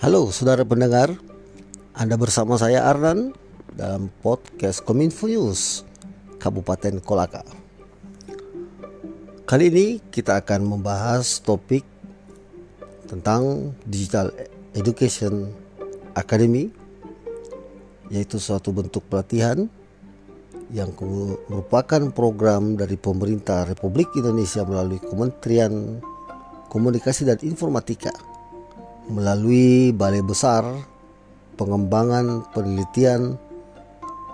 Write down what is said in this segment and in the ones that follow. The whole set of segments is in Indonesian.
Halo saudara pendengar, Anda bersama saya Arnan dalam podcast Kominfo News Kabupaten Kolaka. Kali ini kita akan membahas topik tentang Digital Education Academy yaitu suatu bentuk pelatihan yang merupakan program dari pemerintah Republik Indonesia melalui Kementerian Komunikasi dan Informatika melalui Balai Besar Pengembangan Penelitian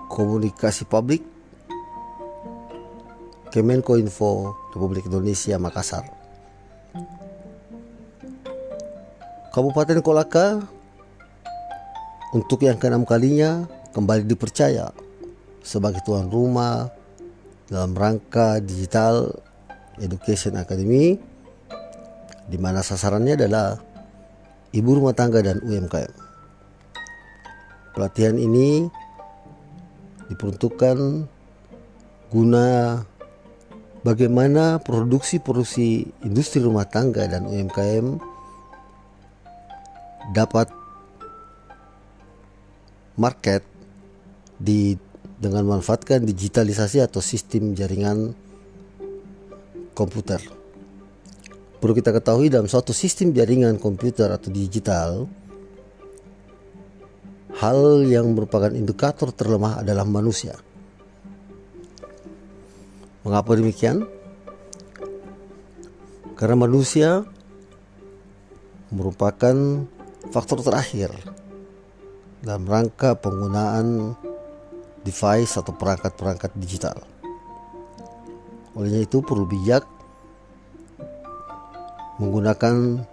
Komunikasi Publik Kemenkoinfo Republik Indonesia Makassar. Kabupaten Kolaka untuk yang keenam kalinya kembali dipercaya sebagai tuan rumah dalam rangka Digital Education Academy di mana sasarannya adalah ibu rumah tangga dan UMKM. Pelatihan ini diperuntukkan guna bagaimana produksi-produksi industri rumah tangga dan UMKM dapat market di dengan memanfaatkan digitalisasi atau sistem jaringan komputer. Perlu kita ketahui dalam suatu sistem jaringan komputer atau digital, hal yang merupakan indikator terlemah adalah manusia. Mengapa demikian? Karena manusia merupakan faktor terakhir dalam rangka penggunaan device atau perangkat-perangkat digital. Olehnya itu perlu bijak menggunakan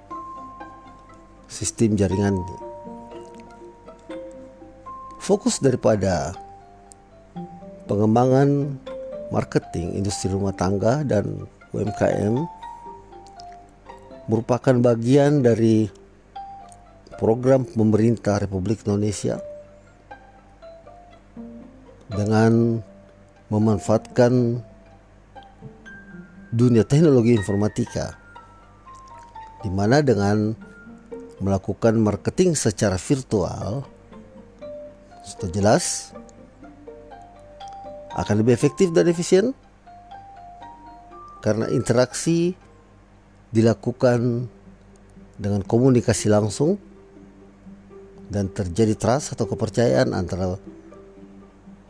sistem jaringan. Fokus daripada pengembangan marketing industri rumah tangga dan UMKM merupakan bagian dari program pemerintah Republik Indonesia dengan memanfaatkan dunia teknologi informatika di mana dengan melakukan marketing secara virtual sudah jelas akan lebih efektif dan efisien karena interaksi dilakukan dengan komunikasi langsung dan terjadi trust atau kepercayaan antara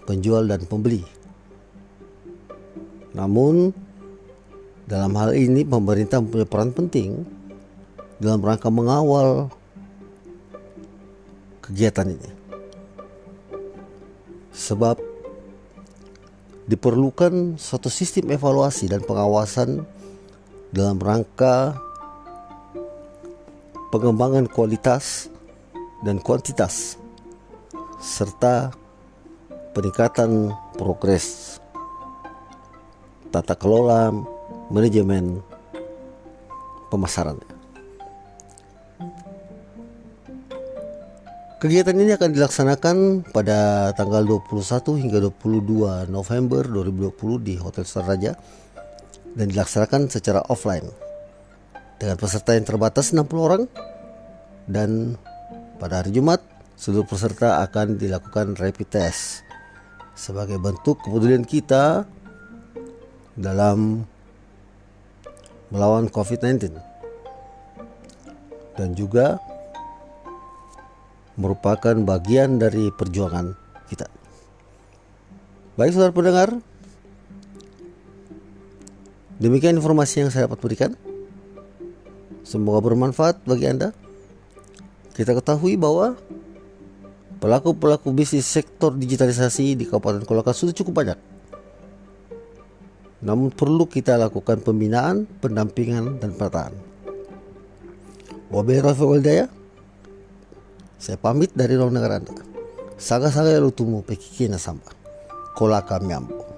penjual dan pembeli. Namun dalam hal ini pemerintah mempunyai peran penting dalam rangka mengawal kegiatan ini. Sebab diperlukan suatu sistem evaluasi dan pengawasan dalam rangka pengembangan kualitas dan kuantitas serta peningkatan progres tata kelola manajemen pemasarannya. Kegiatan ini akan dilaksanakan pada tanggal 21 hingga 22 November 2020 di Hotel Saraja dan dilaksanakan secara offline. Dengan peserta yang terbatas 60 orang dan pada hari Jumat seluruh peserta akan dilakukan rapid test sebagai bentuk kepedulian kita dalam melawan COVID-19 dan juga merupakan bagian dari perjuangan kita. Baik saudara pendengar, demikian informasi yang saya dapat berikan. Semoga bermanfaat bagi Anda. Kita ketahui bahwa pelaku-pelaku bisnis sektor digitalisasi di Kabupaten Kolaka sudah cukup banyak. Namun perlu kita lakukan pembinaan, pendampingan, dan penataan. Wabillahi taufiq saya pamit dari ruang negara Anda. Saga-saga lutumu pekikina samba. Kolaka miambo.